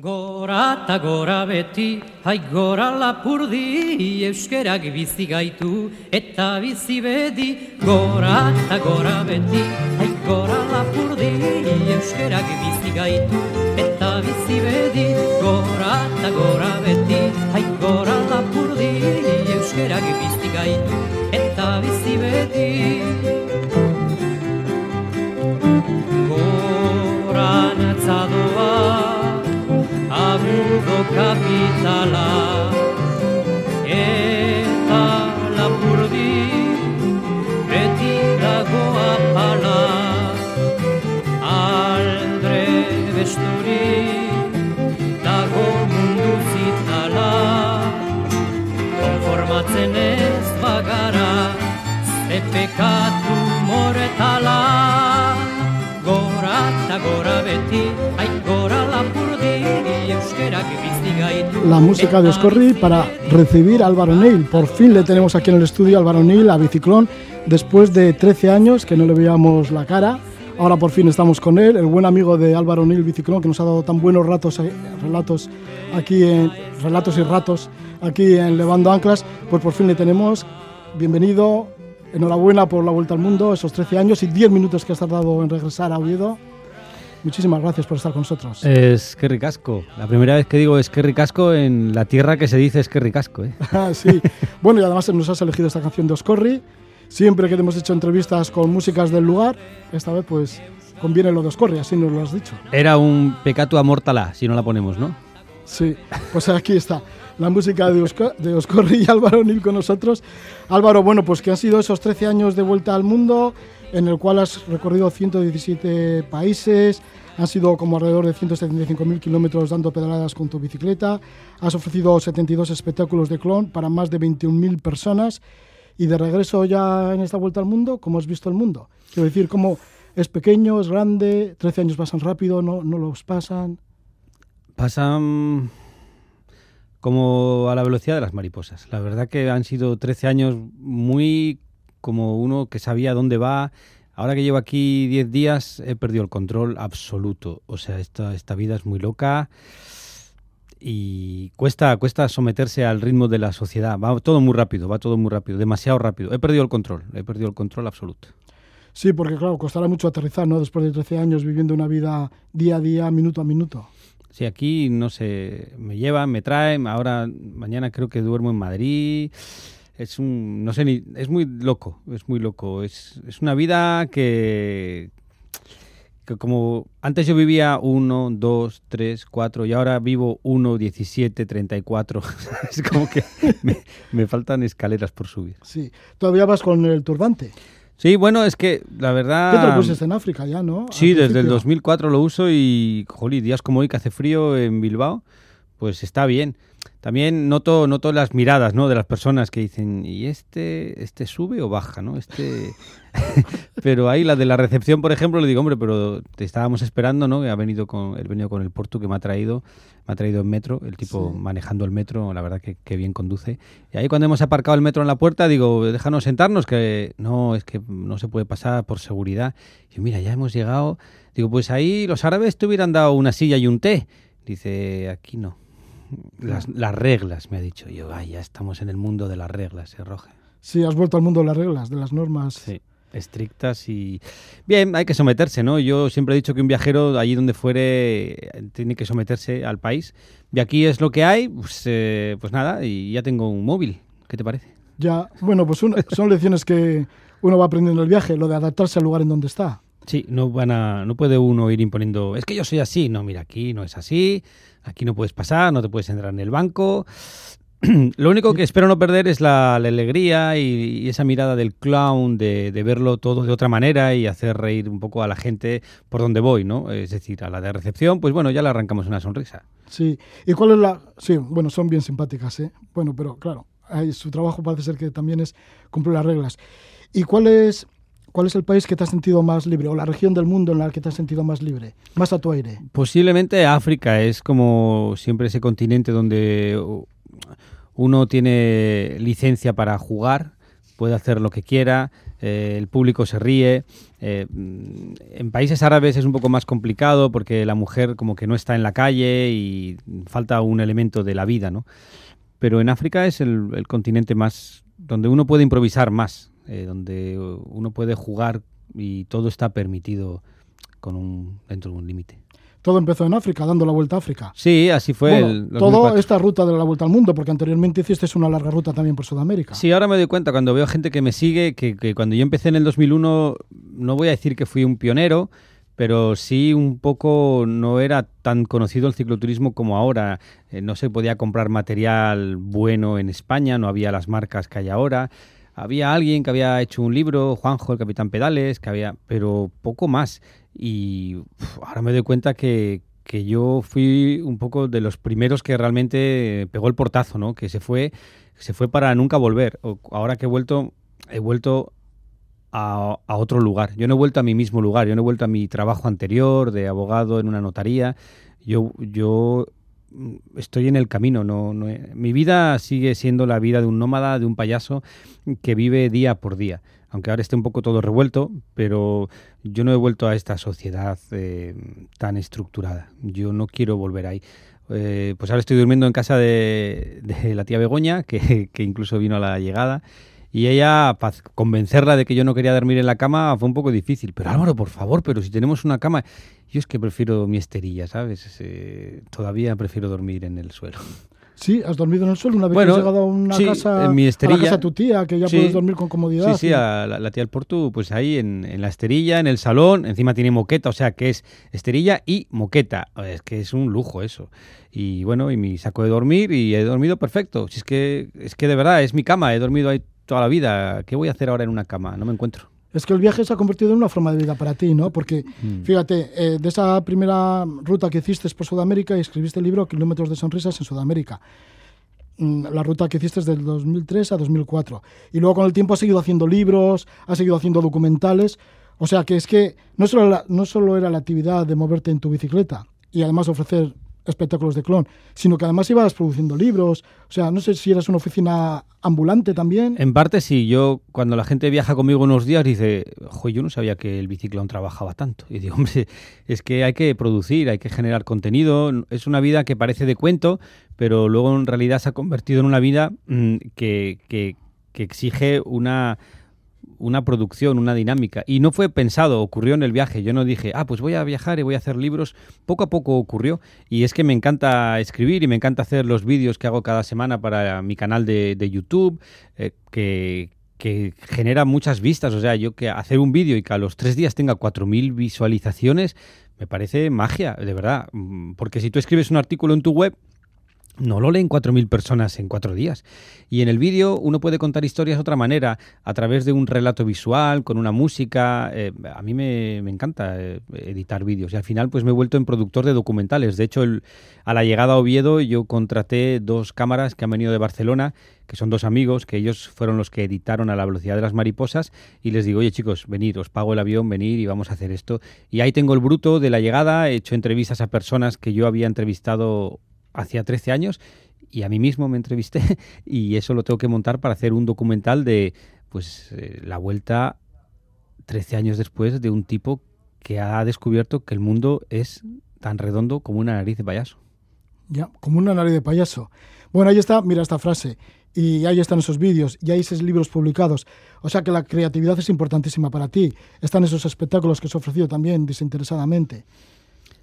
Gora eta gora beti, hai gora lapurdi, euskerak bizi gaitu eta bizi bedi. Gora eta gora beti, hai gora lapurdi, euskerak bizi gaitu eta bizi bedi. Gora eta gora beti, hai gora lapurdi, euskerak bizi gaitu eta bizi bedi. Gora natzadoa, mu do. La música de Oscorri para recibir Álvaro Neil. Por fin le tenemos aquí en el estudio Álvaro Neil, a Biciclón, después de 13 años que no le veíamos la cara. Ahora por fin estamos con él, el buen amigo de Álvaro Neil Biciclón, que nos ha dado tan buenos ratos, eh, relatos aquí en relatos y ratos aquí en Levando Anclas. Pues por fin le tenemos. Bienvenido, enhorabuena por la vuelta al mundo, esos 13 años y 10 minutos que has tardado en regresar a Oviedo. Muchísimas gracias por estar con nosotros. Es que ricasco. La primera vez que digo es que ricasco en la tierra que se dice es que ricasco. ¿eh? Ah, sí. Bueno, y además nos has elegido esta canción de Oscorri. Siempre que hemos hecho entrevistas con músicas del lugar, esta vez pues conviene lo de Oscorri, así nos lo has dicho. Era un pecato amortala, si no la ponemos, ¿no? Sí, pues aquí está la música de, de Oscorri y Álvaro Nil con nosotros. Álvaro, bueno, pues que han sido esos 13 años de vuelta al mundo, en el cual has recorrido 117 países, han sido como alrededor de 175.000 kilómetros dando pedaladas con tu bicicleta, has ofrecido 72 espectáculos de clon para más de 21.000 personas y de regreso ya en esta vuelta al mundo, ¿cómo has visto el mundo? Quiero decir, ¿cómo es pequeño, es grande, 13 años pasan rápido, no, no los pasan? Pasan como a la velocidad de las mariposas. La verdad que han sido 13 años muy como uno que sabía dónde va. Ahora que llevo aquí 10 días he perdido el control absoluto. O sea, esta, esta vida es muy loca y cuesta, cuesta someterse al ritmo de la sociedad. Va todo muy rápido, va todo muy rápido, demasiado rápido. He perdido el control, he perdido el control absoluto. Sí, porque claro, costará mucho aterrizar, ¿no? Después de 13 años viviendo una vida día a día, minuto a minuto. Sí, aquí no sé, me llevan, me traen, ahora mañana creo que duermo en Madrid. Es un, no sé ni, es muy loco, es muy loco. Es, es una vida que, que como antes yo vivía 1, 2, 3, 4 y ahora vivo 1, 17, 34. es como que me, me faltan escaleras por subir. Sí. Todavía vas con el turbante. Sí, bueno, es que la verdad... ¿Qué te lo pusiste en África ya, no? Sí, desde el principio. 2004 lo uso y, jolí, días como hoy que hace frío en Bilbao, pues está bien. También noto, noto las miradas, ¿no? De las personas que dicen, ¿y este, este sube o baja, no? Este... pero ahí la de la recepción, por ejemplo, le digo, hombre, pero te estábamos esperando, ¿no? Ha venido con, él venido con el Portu que me ha traído, me ha traído en metro, el tipo Sí. manejando el metro, la verdad que, que bien conduce. Y ahí cuando hemos aparcado el metro en la puerta, digo, déjanos sentarnos, que no, es que no se puede pasar por seguridad. Y yo, mira, ya hemos llegado. Digo, pues ahí los árabes te hubieran dado una silla y un té. Dice, aquí no. Las, las reglas, me ha dicho. Yo, ay, ya estamos en el mundo de las reglas, eh, Roge. Sí, has vuelto al mundo de las reglas, de las normas. Sí, estrictas y... Bien, hay que someterse, ¿no? Yo siempre he dicho que un viajero, allí donde fuere, tiene que someterse al país. Y aquí es lo que hay, pues, eh, pues nada, y ya tengo un móvil. ¿Qué te parece? Ya, bueno, pues una- son lecciones que uno va aprendiendo en el viaje, lo de adaptarse al lugar en donde está. Sí, no van a, no puede uno ir imponiendo, es que yo soy así, no, mira, aquí no es así, aquí no puedes pasar, no te puedes entrar en el banco. Lo único que espero no perder es la, alegría y, esa mirada del clown de, de verlo todo de otra manera y hacer reír un poco a la gente por donde voy, ¿no? Es decir, a la de recepción, pues bueno, ya le arrancamos una sonrisa. Sí. ¿Y cuál es la...? Sí, bueno, son bien simpáticas, ¿eh? Bueno, pero claro, su trabajo parece ser que también es cumplir las reglas. ¿Y cuál es, cuál es el país que te has sentido más libre o la región del mundo en la que te has sentido más libre, más a tu aire? Posiblemente África es como siempre ese continente donde uno tiene licencia para jugar, puede hacer lo que quiera, eh, el público se ríe. Eh, mm, en países árabes es un poco más complicado porque la mujer como que no está en la calle y falta un elemento de la vida, ¿no? Pero en África es el, continente más donde uno puede improvisar más, eh, donde uno puede jugar y todo está permitido con un, dentro de un límite. Todo empezó en África, dando la vuelta a África. Sí, así fue. el toda esta ruta de la vuelta al mundo, porque anteriormente hiciste una larga ruta también por Sudamérica. Sí, ahora me doy cuenta cuando veo gente que me sigue, que, cuando yo empecé en el 2001, no voy a decir que fui un pionero, pero sí un poco no era tan conocido el cicloturismo como ahora. Eh, no se podía comprar material bueno en España, no había las marcas que hay ahora. Había alguien que había hecho un libro, Juanjo, el Capitán Pedales, que había, pero poco más. Y ahora me doy cuenta que, yo fui un poco de los primeros que realmente pegó el portazo, ¿no? Que se fue, se fue para nunca volver. Ahora que he vuelto, he vuelto a, otro lugar. Yo no he vuelto a mi mismo lugar, yo no he vuelto a mi trabajo anterior de abogado en una notaría. Yo, yo estoy en el camino. No, no, mi vida sigue siendo la vida de un nómada, de un payaso que vive día por día aunque ahora esté un poco todo revuelto, pero yo no he vuelto a esta sociedad eh, tan estructurada. Yo no quiero volver ahí. Eh, pues ahora estoy durmiendo en casa de, la tía Begoña, que, incluso vino a la llegada. Y ella, para convencerla de que yo no quería dormir en la cama, fue un poco difícil. Pero Álvaro, por favor, pero si tenemos una cama. Yo es que prefiero mi esterilla, ¿sabes? Eh, todavía prefiero dormir en el suelo. Sí, has dormido en el suelo una vez que has llegado a una casa, en mi esterilla, a la casa de tu tía, que ya puedes dormir con comodidad. Sí, sí, a la, tía del Portu, pues ahí en, la esterilla, en el salón, encima tiene moqueta, o sea que es esterilla y moqueta. Es que es un lujo eso. Y bueno, y mi saco de dormir y he dormido perfecto. Si es que, es que de verdad es mi cama, he dormido ahí toda la vida. ¿Qué voy a hacer ahora en una cama? No me encuentro. Es que el viaje se ha convertido en una forma de vida para ti, ¿no? Porque, mm. fíjate, eh, de esa primera ruta que hiciste por Sudamérica y escribiste el libro Kilómetros de Sonrisas en Sudamérica. Mm, la ruta que hiciste desde 2003 a 2004. Y luego con el tiempo has seguido haciendo libros, has seguido haciendo documentales. O sea que es que no solo, no solo era la actividad de moverte en tu bicicleta y además ofrecer espectáculos de clon, sino que además ibas produciendo libros. O sea, no sé si eras una oficina ambulante también. En parte sí. Yo, cuando la gente viaja conmigo unos días, dice, jo, yo no sabía que el biciclón trabajaba tanto. Y digo, hombre, es que hay que producir, hay que generar contenido. Es una vida que parece de cuento, pero luego en realidad se ha convertido en una vida mm, que, que, que exige una una producción, una dinámica. Y no fue pensado, ocurrió en el viaje. Yo no dije, ah, pues voy a viajar y voy a hacer libros. Poco a poco ocurrió. Y es que me encanta escribir y me encanta hacer los vídeos que hago cada semana para mi canal de, YouTube, eh, que, que genera muchas vistas. O sea, yo que hacer un vídeo y que a los tres días tenga 4.000 visualizaciones, me parece magia, de verdad. Mm, porque si tú escribes un artículo en tu web, no lo leen 4.000 personas en cuatro días. Y en el vídeo uno puede contar historias de otra manera, a través de un relato visual, con una música. Eh, a mí me, encanta eh, editar vídeos y al final pues me he vuelto en productor de documentales. De hecho, a la llegada a Oviedo yo contraté dos cámaras que han venido de Barcelona, que son dos amigos, que ellos fueron los que editaron a la velocidad de las mariposas y les digo, oye chicos, venid, os pago el avión, venir y vamos a hacer esto. Y ahí tengo el bruto de la llegada, he hecho entrevistas a personas que yo había entrevistado hacía 13 años y a mí mismo me entrevisté y eso lo tengo que montar para hacer un documental de pues eh, la vuelta 13 años después de un tipo que ha descubierto que el mundo es tan redondo como una nariz de payaso. Ya, como una nariz de payaso. Bueno, ahí está, mira esta frase. Y ahí están esos vídeos, y hay esos libros publicados. O sea que la creatividad es importantísima para ti. Están esos espectáculos que has ofrecido también desinteresadamente.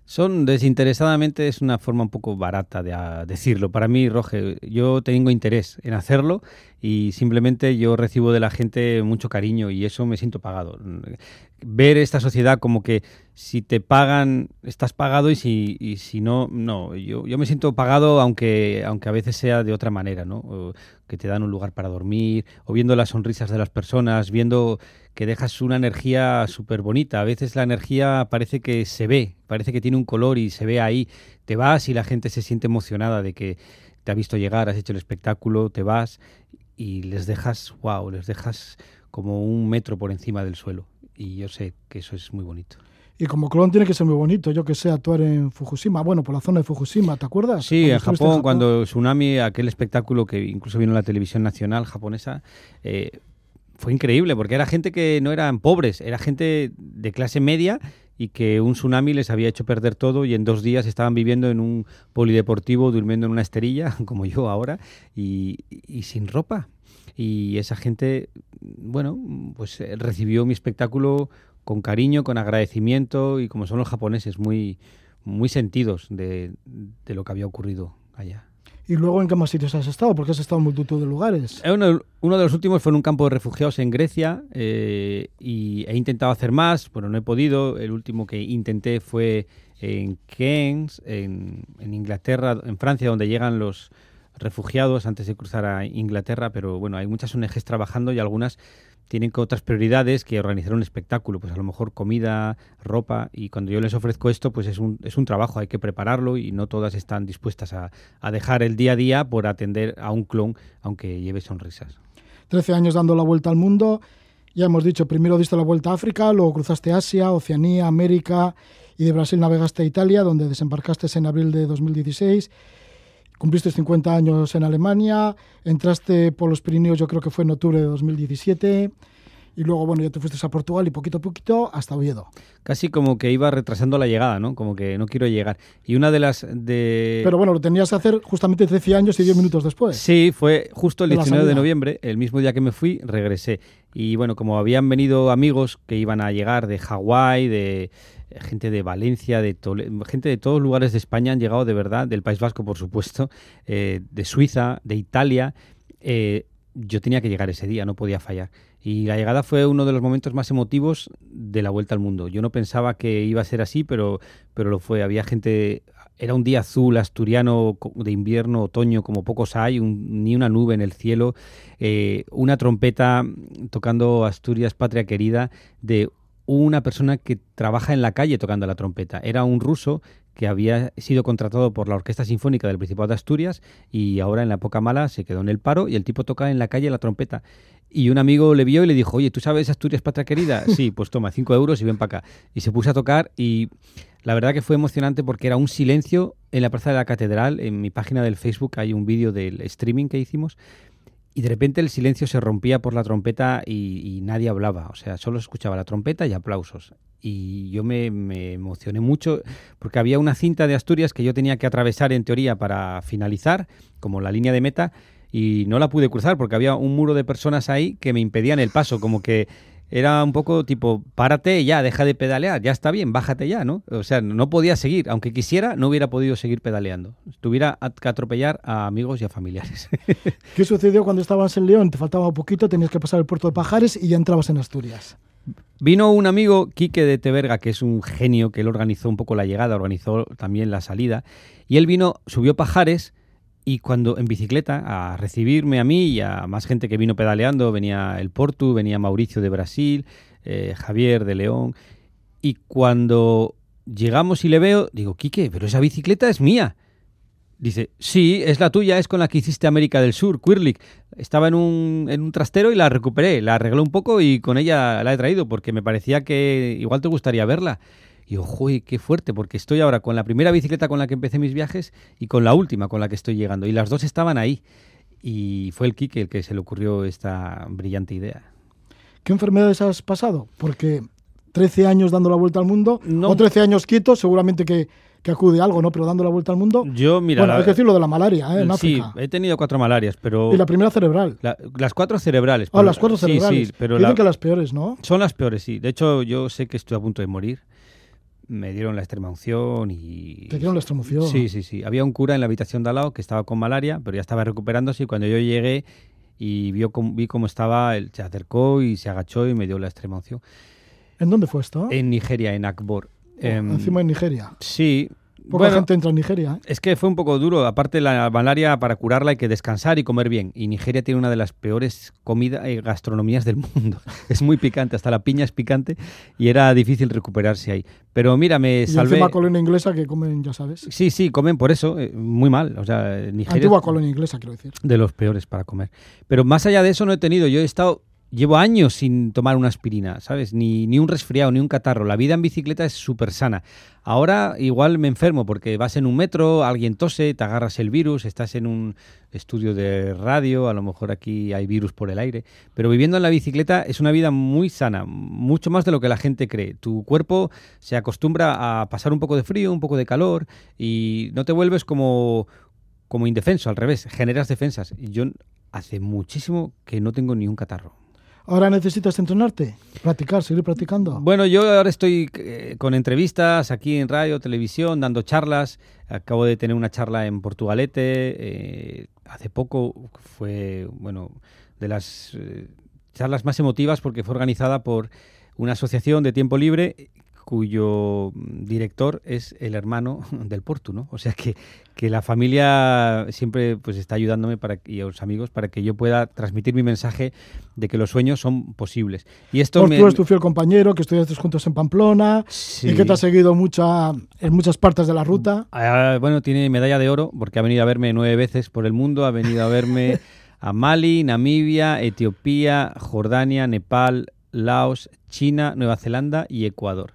Son desinteresadamente, es una forma un poco barata de ah, decirlo. Para mí, Roge, yo tengo interés en hacerlo y simplemente yo recibo de la gente mucho cariño y eso me siento pagado. Ver esta sociedad como que si te pagan, estás pagado y si, y si no, no. Yo, yo me siento pagado aunque, aunque a veces sea de otra manera, ¿no? que te dan un lugar para dormir, o viendo las sonrisas de las personas, viendo que dejas una energía súper bonita. A veces la energía parece que se ve, parece que tiene un color y se ve ahí. Te vas y la gente se siente emocionada de que te ha visto llegar, has hecho el espectáculo, te vas y les dejas, wow, les dejas como un metro por encima del suelo. Y yo sé que eso es muy bonito. Y como clon tiene que ser muy bonito, yo que sé, actuar en Fukushima, bueno, por la zona de Fukushima, ¿te acuerdas? Sí, en Japón, cuando Tsunami, aquel espectáculo que incluso vino en la televisión nacional japonesa, eh, fue increíble porque era gente que no eran pobres, era gente de clase media y que un tsunami les había hecho perder todo y en dos días estaban viviendo en un polideportivo, durmiendo en una esterilla, como yo ahora, y, y sin ropa. Y esa gente, bueno, pues eh, recibió mi espectáculo con cariño, con agradecimiento y como son los japoneses, muy, muy sentidos de, de lo que había ocurrido allá. ¿Y luego en qué más sitios has estado? Porque has estado en multitud de lugares. Eh, Uno, uno de los últimos fue en un campo de refugiados en Grecia eh, y he intentado hacer más, pero no he podido. El último que intenté fue en Keynes, en, en Inglaterra, en Francia, donde llegan los refugiados antes de cruzar a Inglaterra, pero bueno, hay muchas ONGs trabajando y algunas tienen otras prioridades que organizar un espectáculo, pues a lo mejor comida, ropa, y cuando yo les ofrezco esto, pues es un, es un trabajo, hay que prepararlo y no todas están dispuestas a, a dejar el día a día por atender a un clon, aunque lleve sonrisas. 13 años dando la vuelta al mundo. Ya hemos dicho, primero diste la vuelta a África, luego cruzaste Asia, Oceanía, América y de Brasil navegaste a Italia, donde desembarcaste en abril de 2016. Cumpliste 50 años en Alemania, entraste por los Pirineos, yo creo que fue en octubre de 2017. Y luego, bueno, ya te fuiste a Portugal y poquito a poquito hasta Oviedo. Casi como que iba retrasando la llegada, ¿no? Como que no quiero llegar. Y una de las de... Pero bueno, lo tenías que hacer justamente 13 años y 10 minutos después. Sí, fue justo el De la 19 de noviembre, el mismo día que me fui, regresé. Y bueno, como habían venido amigos que iban a llegar de Hawái, de gente de Valencia, de gente de todos lugares de España han llegado de verdad, del País Vasco, por supuesto, eh, de Suiza, de Italia. eh, yo tenía que llegar ese día, no podía fallar. Y la llegada fue uno de los momentos más emotivos de la vuelta al mundo. Yo no pensaba que iba a ser así, pero, pero lo fue. Había gente, era un día azul, asturiano, de invierno, otoño, como pocos hay, ni una nube en el cielo, eh, una trompeta tocando Asturias, patria querida, de una persona que trabaja en la calle tocando la trompeta. Era un ruso que había sido contratado por la Orquesta Sinfónica del Principado de Asturias y ahora en la época mala se quedó en el paro y el tipo toca en la calle la trompeta. Y un amigo le vio y le dijo, oye, ¿tú sabes Asturias Patria Querida? Sí, pues toma, cinco euros y ven para acá. Y se puso a tocar y la verdad que fue emocionante porque era un silencio en la plaza de la catedral. En mi página del Facebook hay un vídeo del streaming que hicimos y de repente el silencio se rompía por la trompeta y, nadie hablaba. O sea, solo escuchaba la trompeta y aplausos. Y yo me, me emocioné mucho porque había una cinta de Asturias que yo tenía que atravesar en teoría para finalizar, como la línea de meta, y no la pude cruzar porque había un muro de personas ahí que me impedían el paso, como que era un poco tipo, párate ya, deja de pedalear, ya está bien, bájate ya, ¿no? O sea, no podía seguir, aunque quisiera, no hubiera podido seguir pedaleando. Tuviera que atropellar a amigos y a familiares. ¿Qué sucedió cuando estabas en León? Te faltaba poquito, tenías que pasar el puerto de Pajares y ya entrabas en Asturias. Vino un amigo, Quique de Teberga, que es un genio, que él organizó un poco la llegada, organizó también la salida, y él vino, subió Pajares, y cuando en bicicleta, a recibirme a mí y a más gente que vino pedaleando, venía el Portu, venía Mauricio de Brasil, eh, Javier de León, y cuando llegamos y le veo, digo, Quique, pero esa bicicleta es mía. Dice, sí, es la tuya, es con la que hiciste América del Sur, Quirlick. Estaba en un, en un trastero y la recuperé, la arreglé un poco y con ella la he traído porque me parecía que igual te gustaría verla. Y ojo, qué fuerte, porque estoy ahora con la primera bicicleta con la que empecé mis viajes y con la última con la que estoy llegando. Y las dos estaban ahí. Y fue el Quique el que se le ocurrió esta brillante idea. ¿Qué enfermedades has pasado? Porque 13 años dando la vuelta al mundo, No. o 13 años quietos, seguramente que, que acude algo, ¿no? Pero dando la vuelta al mundo. Yo, mira, bueno, la- hay que decir lo de la malaria, ¿eh? En sí, África. he tenido cuatro malarias, pero... Y la primera cerebral. la- las cuatro cerebrales. Ah, pero- las cuatro sí, cerebrales. Sí, pero Dicen la- que las peores, ¿no? Son las peores, sí. De hecho, yo sé que estoy a punto de morir. Me dieron la extrema unción y... Te dieron la extremoción. Sí, sí, sí. Había un cura en la habitación de al lado que estaba con malaria, pero ya estaba recuperándose y cuando yo llegué y vio cómo- vi cómo estaba, él se acercó y se agachó y me dio la extrema unción. ¿En dónde fue esto? En Nigeria, en Akbor. Em, Encima en Nigeria. Sí. Poca Bueno, gente entra en Nigeria, ¿eh? es que fue un poco duro. Aparte, la malaria para curarla hay que descansar y comer bien. Y Nigeria tiene una de las peores comida, eh, gastronomías del mundo. Es muy picante, hasta la piña es picante y era difícil recuperarse ahí. Pero mira, me Y salvé. encima colonia inglesa que comen, ya sabes. Sí, sí, comen por eso, eh, muy mal. O sea, Nigeria Antigua colonia inglesa, quiero decir. de los peores para comer. Pero más allá de eso no he tenido. Yo he estado llevo años sin tomar una aspirina, ¿sabes? Ni, ni un resfriado, ni un catarro. La vida en bicicleta es súper sana. Ahora igual me enfermo porque vas en un metro, alguien tose, te agarras el virus, estás en un estudio de radio, a lo mejor aquí hay virus por el aire. Pero viviendo en la bicicleta es una vida muy sana, mucho más de lo que la gente cree. Tu cuerpo se acostumbra a pasar un poco de frío, un poco de calor y no te vuelves como, como indefenso, al revés, generas defensas. Yo hace muchísimo que no tengo ni un catarro. ¿Ahora necesitas entrenarte? ¿Practicar? ¿Seguir practicando? Bueno, yo ahora estoy eh, con entrevistas aquí en radio, televisión, dando charlas. Acabo de tener una charla en Portugalete. Eh, hace poco fue, bueno, de las eh, charlas más emotivas porque fue organizada por una asociación de tiempo libre cuyo director es el hermano del Portu, ¿no? O sea que, que la familia siempre pues está ayudándome para, y a los amigos para que yo pueda transmitir mi mensaje de que los sueños son posibles. Y esto Portu es tu fiel compañero, que estudiaste juntos en Pamplona y que te ha seguido mucha, en muchas partes de la ruta. Ah, bueno, tiene medalla de oro porque ha venido a verme nueve veces por el mundo, ha venido a verme a Mali, Namibia, Etiopía, Jordania, Nepal, Laos, China, Nueva Zelanda y Ecuador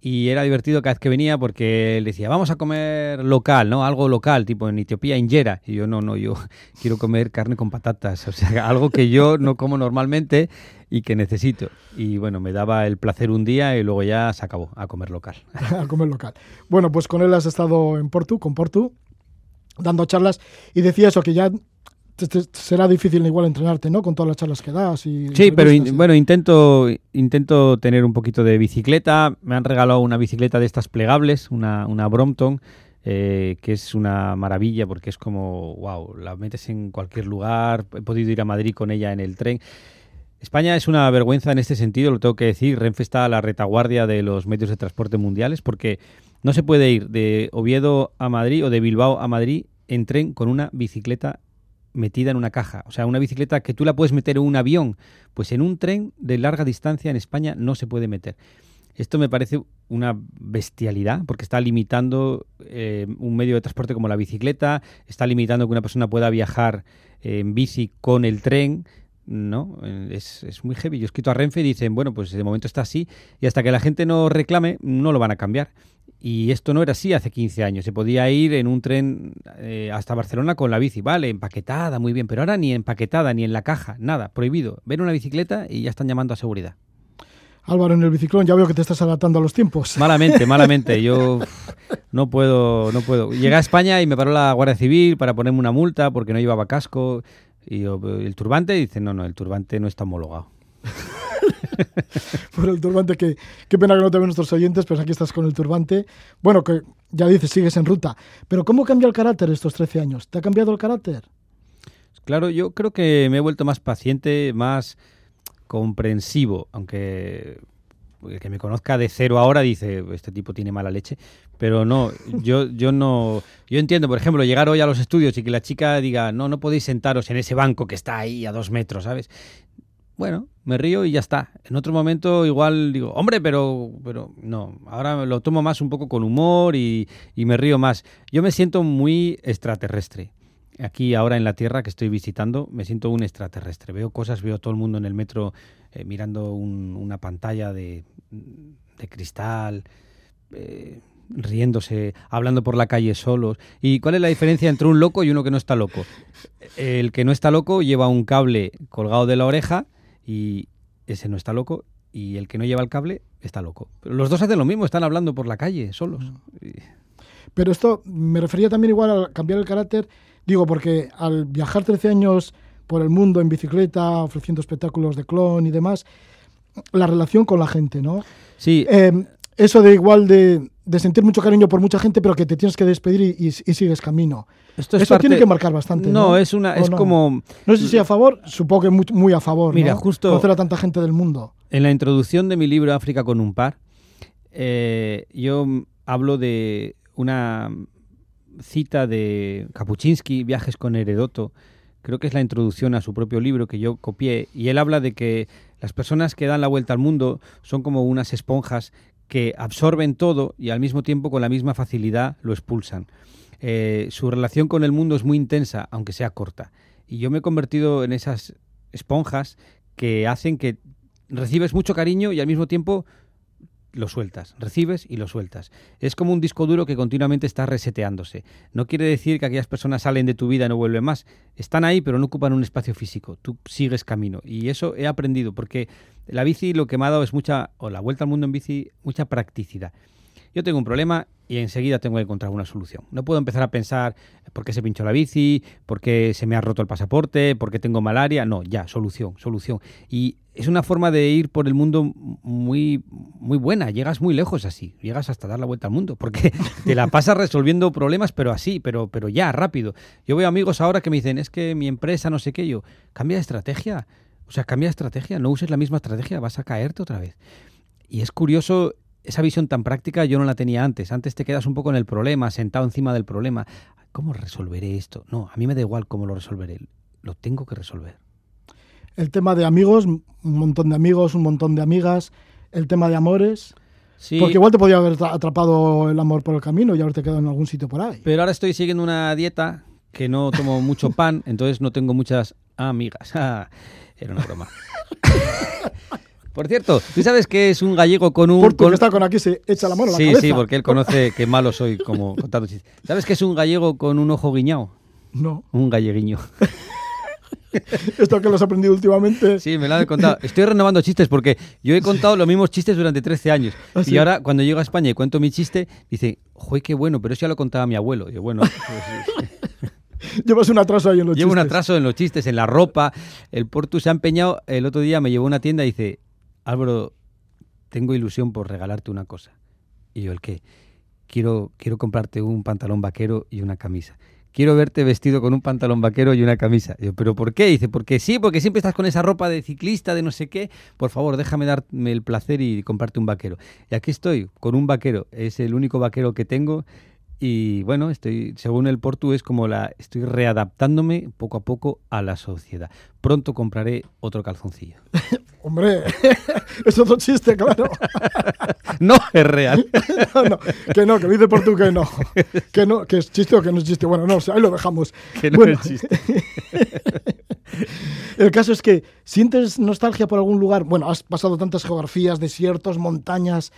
y era divertido cada vez que venía porque él decía, vamos a comer local, ¿no? Algo local, tipo en Etiopía, injera. Y yo, no, no, yo quiero comer carne con patatas, o sea, algo que yo no como normalmente y que necesito. Y bueno, me daba el placer un día y luego ya se acabó a comer local. a comer local. Bueno, pues con él has estado en Portu, con Portu, dando charlas y decía eso, que ya será difícil igual entrenarte, ¿no? Con todas las charlas que das. Y sí, pero bueno, intento, intento tener un poquito de bicicleta. Me han regalado una bicicleta de estas plegables, una, una Brompton, eh, que es una maravilla porque es como, wow, la metes en cualquier lugar. He podido ir a Madrid con ella en el tren. España es una vergüenza en este sentido, lo tengo que decir. Renfe está a la retaguardia de los medios de transporte mundiales porque no se puede ir de Oviedo a Madrid o de Bilbao a Madrid en tren con una bicicleta metida en una caja. O sea, una bicicleta que tú la puedes meter en un avión, pues en un tren de larga distancia en España no se puede meter. Esto me parece una bestialidad porque está limitando eh, un medio de transporte como la bicicleta, está limitando que una persona pueda viajar en bici con el tren. ¿no? Es, es, muy heavy. Yo he escrito a Renfe y dicen, bueno, pues de momento está así y hasta que la gente no reclame no lo van a cambiar. Y esto no era así hace 15 años. Se podía ir en un tren eh, hasta Barcelona con la bici, vale, empaquetada, muy bien, pero ahora ni empaquetada, ni en la caja, nada, prohibido. Ven una bicicleta y ya están llamando a seguridad. Álvaro, en el biciclón ya veo que te estás adaptando a los tiempos. Malamente, malamente. Yo no puedo, no puedo. Llegué a España y me paró la Guardia Civil para ponerme una multa porque no llevaba casco. Y el turbante dice, no, no, el turbante no está homologado. por el turbante, que qué pena que no te ven nuestros oyentes, pues aquí estás con el turbante. Bueno, que ya dices, sigues en ruta. Pero ¿cómo cambia el carácter estos 13 años? ¿Te ha cambiado el carácter? Claro, yo creo que me he vuelto más paciente, más comprensivo, aunque el que me conozca de cero ahora dice, este tipo tiene mala leche, pero no, yo, yo no, yo entiendo, por ejemplo, llegar hoy a los estudios y que la chica diga, no, no podéis sentaros en ese banco que está ahí a dos metros, ¿sabes? Bueno, me río y ya está. En otro momento igual digo, hombre, pero, pero no, ahora lo tomo más un poco con humor y, me río más. Yo me siento muy extraterrestre. Aquí ahora en la Tierra que estoy visitando me siento un extraterrestre. Veo cosas, veo todo el mundo en el metro eh, mirando una pantalla de, cristal. Eh, riéndose, hablando por la calle solos. ¿Y cuál es la diferencia entre un loco y uno que no está loco? El que no está loco lleva un cable colgado de la oreja y ese no está loco y el que no lleva el cable está loco. Pero los dos hacen lo mismo, están hablando por la calle, solos. Pero esto me refería también igual a cambiar el carácter, digo, porque al viajar 13 años por el mundo en bicicleta, ofreciendo espectáculos de clon y demás, la relación con la gente, ¿no? Sí. Eh, eso de igual de, sentir mucho cariño por mucha gente, pero que te tienes que despedir y, sigues camino. Esto Eso tiene que marcar bastante. No, es una, es como. No sé si a favor, supongo que muy, muy a favor. Mira, justo. Conocer a tanta gente del mundo. En la introducción de mi libro África con un par, eh, yo hablo de una cita de Kapuczynski, Viajes con Heredoto. Creo que es la introducción a su propio libro que yo copié. Y él habla de que las personas que dan la vuelta al mundo son como unas esponjas que absorben todo y al mismo tiempo con la misma facilidad lo expulsan. Eh, su relación con el mundo es muy intensa, aunque sea corta. Y yo me he convertido en esas esponjas que hacen que recibes mucho cariño y al mismo tiempo lo sueltas, recibes y lo sueltas. Es como un disco duro que continuamente está reseteándose. No quiere decir que aquellas personas salen de tu vida y no vuelven más. Están ahí, pero no ocupan un espacio físico. Tú sigues camino. Y eso he aprendido, porque la bici lo que me ha dado es mucha, o la vuelta al mundo en bici, mucha practicidad. Yo tengo un problema y enseguida tengo que encontrar una solución. No puedo empezar a pensar por qué se pinchó la bici, por qué se me ha roto el pasaporte, por qué tengo malaria. No, ya, solución, solución. Y es una forma de ir por el mundo muy, muy buena. Llegas muy lejos así. Llegas hasta dar la vuelta al mundo. Porque te la pasas resolviendo problemas, pero así, pero, pero ya, rápido. Yo veo amigos ahora que me dicen, es que mi empresa no sé qué. Yo, cambia de estrategia. O sea, cambia de estrategia. No uses la misma estrategia, vas a caerte otra vez. Y es curioso esa visión tan práctica yo no la tenía antes. Antes te quedas un poco en el problema, sentado encima del problema. ¿Cómo resolveré esto? No, a mí me da igual cómo lo resolveré. Lo tengo que resolver. El tema de amigos, un montón de amigos, un montón de amigas. El tema de amores. Sí. Porque igual te podía haber atrapado el amor por el camino y haberte quedado en algún sitio por ahí. Pero ahora estoy siguiendo una dieta que no tomo mucho pan, entonces no tengo muchas amigas. Era una broma. Por cierto, ¿tú sabes que es un gallego con un... Porque está con aquí se echa la mano sí, la cabeza. Sí, porque él conoce que malo soy como contando chistes. ¿Sabes que es un gallego con un ojo guiñado? No. Un galleguiño. Esto que lo has aprendido últimamente. Sí, me lo han contado. Estoy renovando chistes porque yo he contado los mismos chistes durante 13 años. ¿Ah, y ahora, cuando llego a España y cuento mi chiste, dice, ¡joder, qué bueno! Pero eso ya lo contaba mi abuelo. Y yo, bueno, pues, Llevas un atraso ahí en los Llevo chistes. un atraso en los chistes, en la ropa. El Portu se ha empeñado. El otro día me llevó a una tienda y dice, Álvaro, tengo ilusión por regalarte una cosa. Y yo, ¿el qué? Quiero, quiero comprarte un pantalón vaquero y una camisa. Quiero verte vestido con un pantalón vaquero y una camisa. yo, ¿pero por qué? dice, porque sí, porque siempre estás con esa ropa de ciclista, de no sé qué. Por favor, déjame darme el placer y comprarte un vaquero. Y aquí estoy, con un vaquero. Es el único vaquero que tengo y bueno, estoy, según el Portu, es como la estoy readaptándome poco a poco a la sociedad. Pronto compraré otro calzoncillo. Hombre, es otro chiste, claro. no es real. no, no, que no, que dice Portu que no. Que no, que es chiste o que no es chiste. Bueno, no, ahí lo dejamos. Que no bueno, es chiste. el caso es que sientes nostalgia por algún lugar. Bueno, has pasado tantas geografías, desiertos, montañas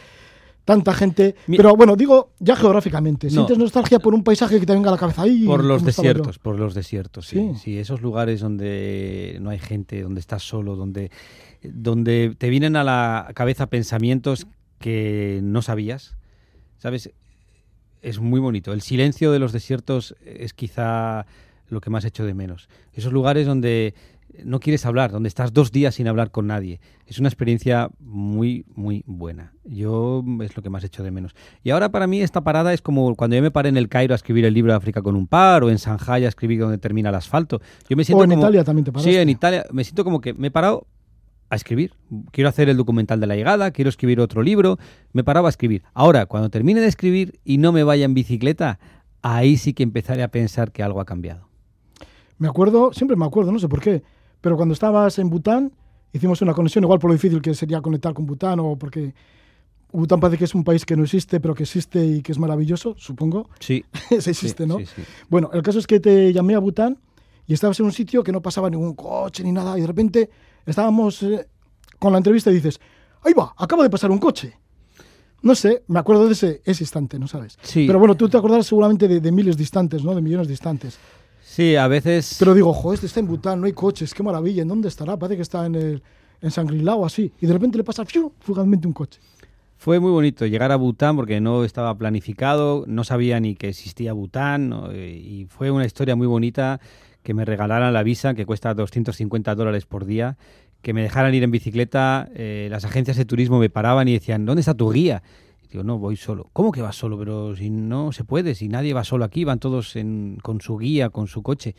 tanta gente. Pero bueno, digo ya geográficamente. ¿Sientes nostalgia por un paisaje que te venga a la cabeza ahí? Por los desiertos, por los desiertos, sí. sí. esos lugares donde no hay gente, donde estás solo, donde, donde te vienen a la cabeza pensamientos que no sabías. ¿Sabes? Es muy bonito. El silencio de los desiertos es quizá lo que más hecho de menos. Esos lugares donde no quieres hablar, donde estás dos días sin hablar con nadie. Es una experiencia muy, muy buena. Yo es lo que más hecho de menos. Y ahora para mí esta parada es como cuando yo me paré en el Cairo a escribir el libro de África con un par, o en Shanghai a escribir donde termina el asfalto. Yo me siento o en como, Italia también te paraste. Sí, en Italia. Me siento como que me he parado a escribir. Quiero hacer el documental de la llegada, quiero escribir otro libro. Me paraba a escribir. Ahora, cuando termine de escribir y no me vaya en bicicleta, ahí sí que empezaré a pensar que algo ha cambiado. Me acuerdo, siempre me acuerdo, no sé por qué pero cuando estabas en Bután, hicimos una conexión, igual por lo difícil que sería conectar con Bután o porque Bután parece que es un país que no existe, pero que existe y que es maravilloso, supongo. Sí. Se existe, ¿no? Bueno, el caso es que te llamé a Bután y estabas en un sitio que no pasaba ningún coche ni nada y de repente estábamos eh, con la entrevista y dices, ahí va, acaba de pasar un coche. No sé, me acuerdo de ese, ese instante, ¿no sabes? Sí. Pero bueno, tú te acordarás seguramente de, de miles distantes, ¿no? De millones distantes. Sí, a veces. Pero digo, joder, este está en Bután, no hay coches, qué maravilla, ¿en dónde estará? Parece que está en, el, en Sangrilao, así. Y de repente le pasa ¡fiu! fugazmente un coche. Fue muy bonito llegar a Bután porque no estaba planificado, no sabía ni que existía Bután y fue una historia muy bonita que me regalaran la visa que cuesta 250 dólares por día, que me dejaran ir en bicicleta, eh, las agencias de turismo me paraban y decían, ¿dónde está tu guía? No, voy solo. ¿Cómo que vas solo? Pero si no se puede, si nadie va solo aquí, van todos con su guía, con su coche.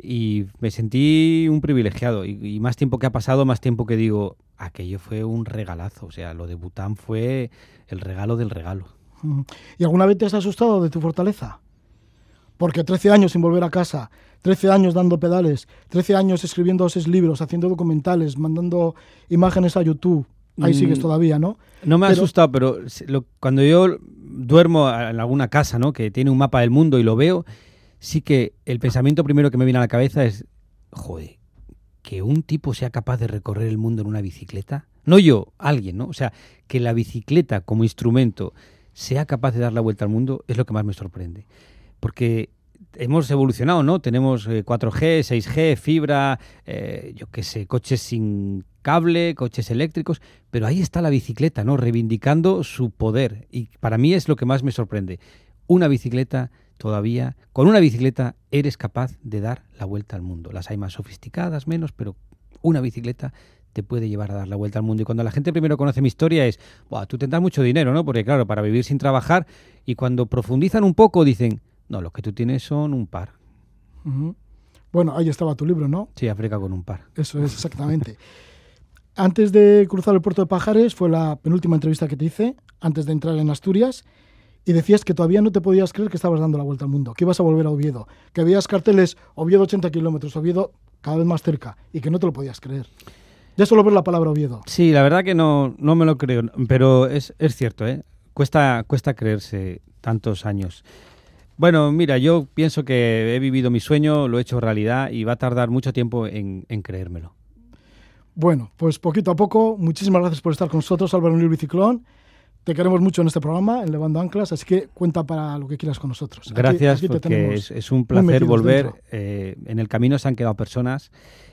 Y me sentí un privilegiado. Y, más tiempo que ha pasado, más tiempo que digo, aquello fue un regalazo. O sea, lo de Bután fue el regalo del regalo. ¿Y alguna vez te has asustado de tu fortaleza? Porque 13 años sin volver a casa, 13 años dando pedales, 13 años escribiendo seis libros, haciendo documentales, mandando imágenes a YouTube, Ahí sigues mm, todavía, ¿no? No me ha asustado, pero cuando yo duermo en alguna casa, ¿no? Que tiene un mapa del mundo y lo veo, sí que el pensamiento primero que me viene a la cabeza es, joder, que un tipo sea capaz de recorrer el mundo en una bicicleta, no yo, alguien, ¿no? O sea, que la bicicleta como instrumento sea capaz de dar la vuelta al mundo es lo que más me sorprende. Porque hemos evolucionado, ¿no? Tenemos 4G, eh, 6G, fibra, eh, yo qué sé, coches sin cable, coches eléctricos, pero ahí está la bicicleta, ¿no? Reivindicando su poder. Y para mí es lo que más me sorprende. Una bicicleta todavía, con una bicicleta eres capaz de dar la vuelta al mundo. Las hay más sofisticadas, menos, pero una bicicleta te puede llevar a dar la vuelta al mundo. Y cuando la gente primero conoce mi historia es, tú tendrás mucho dinero, ¿no? Porque claro, para vivir sin trabajar, y cuando profundizan un poco dicen, no, los que tú tienes son un par. Bueno, ahí estaba tu libro, ¿no? Sí, África con un par. Eso es, exactamente. antes de cruzar el puerto de Pajares, fue la penúltima entrevista que te hice, antes de entrar en Asturias, y decías que todavía no te podías creer que estabas dando la vuelta al mundo, que ibas a volver a Oviedo, que habías carteles Oviedo 80 kilómetros, Oviedo cada vez más cerca, y que no te lo podías creer. Ya solo ver la palabra Oviedo. Sí, la verdad que no, no me lo creo, pero es, es cierto, ¿eh? Cuesta, cuesta creerse tantos años. Bueno, mira, yo pienso que he vivido mi sueño, lo he hecho realidad y va a tardar mucho tiempo en, creérmelo. Bueno, pues poquito a poco, muchísimas gracias por estar con nosotros, Álvaro Nil Biciclón. Te queremos mucho en este programa, en Levando Anclas, así que cuenta para lo que quieras con nosotros. Gracias, porque es, un placer volver. Eh, en el camino se han quedado personas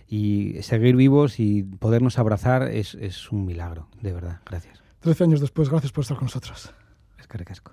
y seguir vivos y podernos abrazar es, es un milagro, de verdad. Gracias. Trece años después, gracias por estar con nosotros. Es que recasco.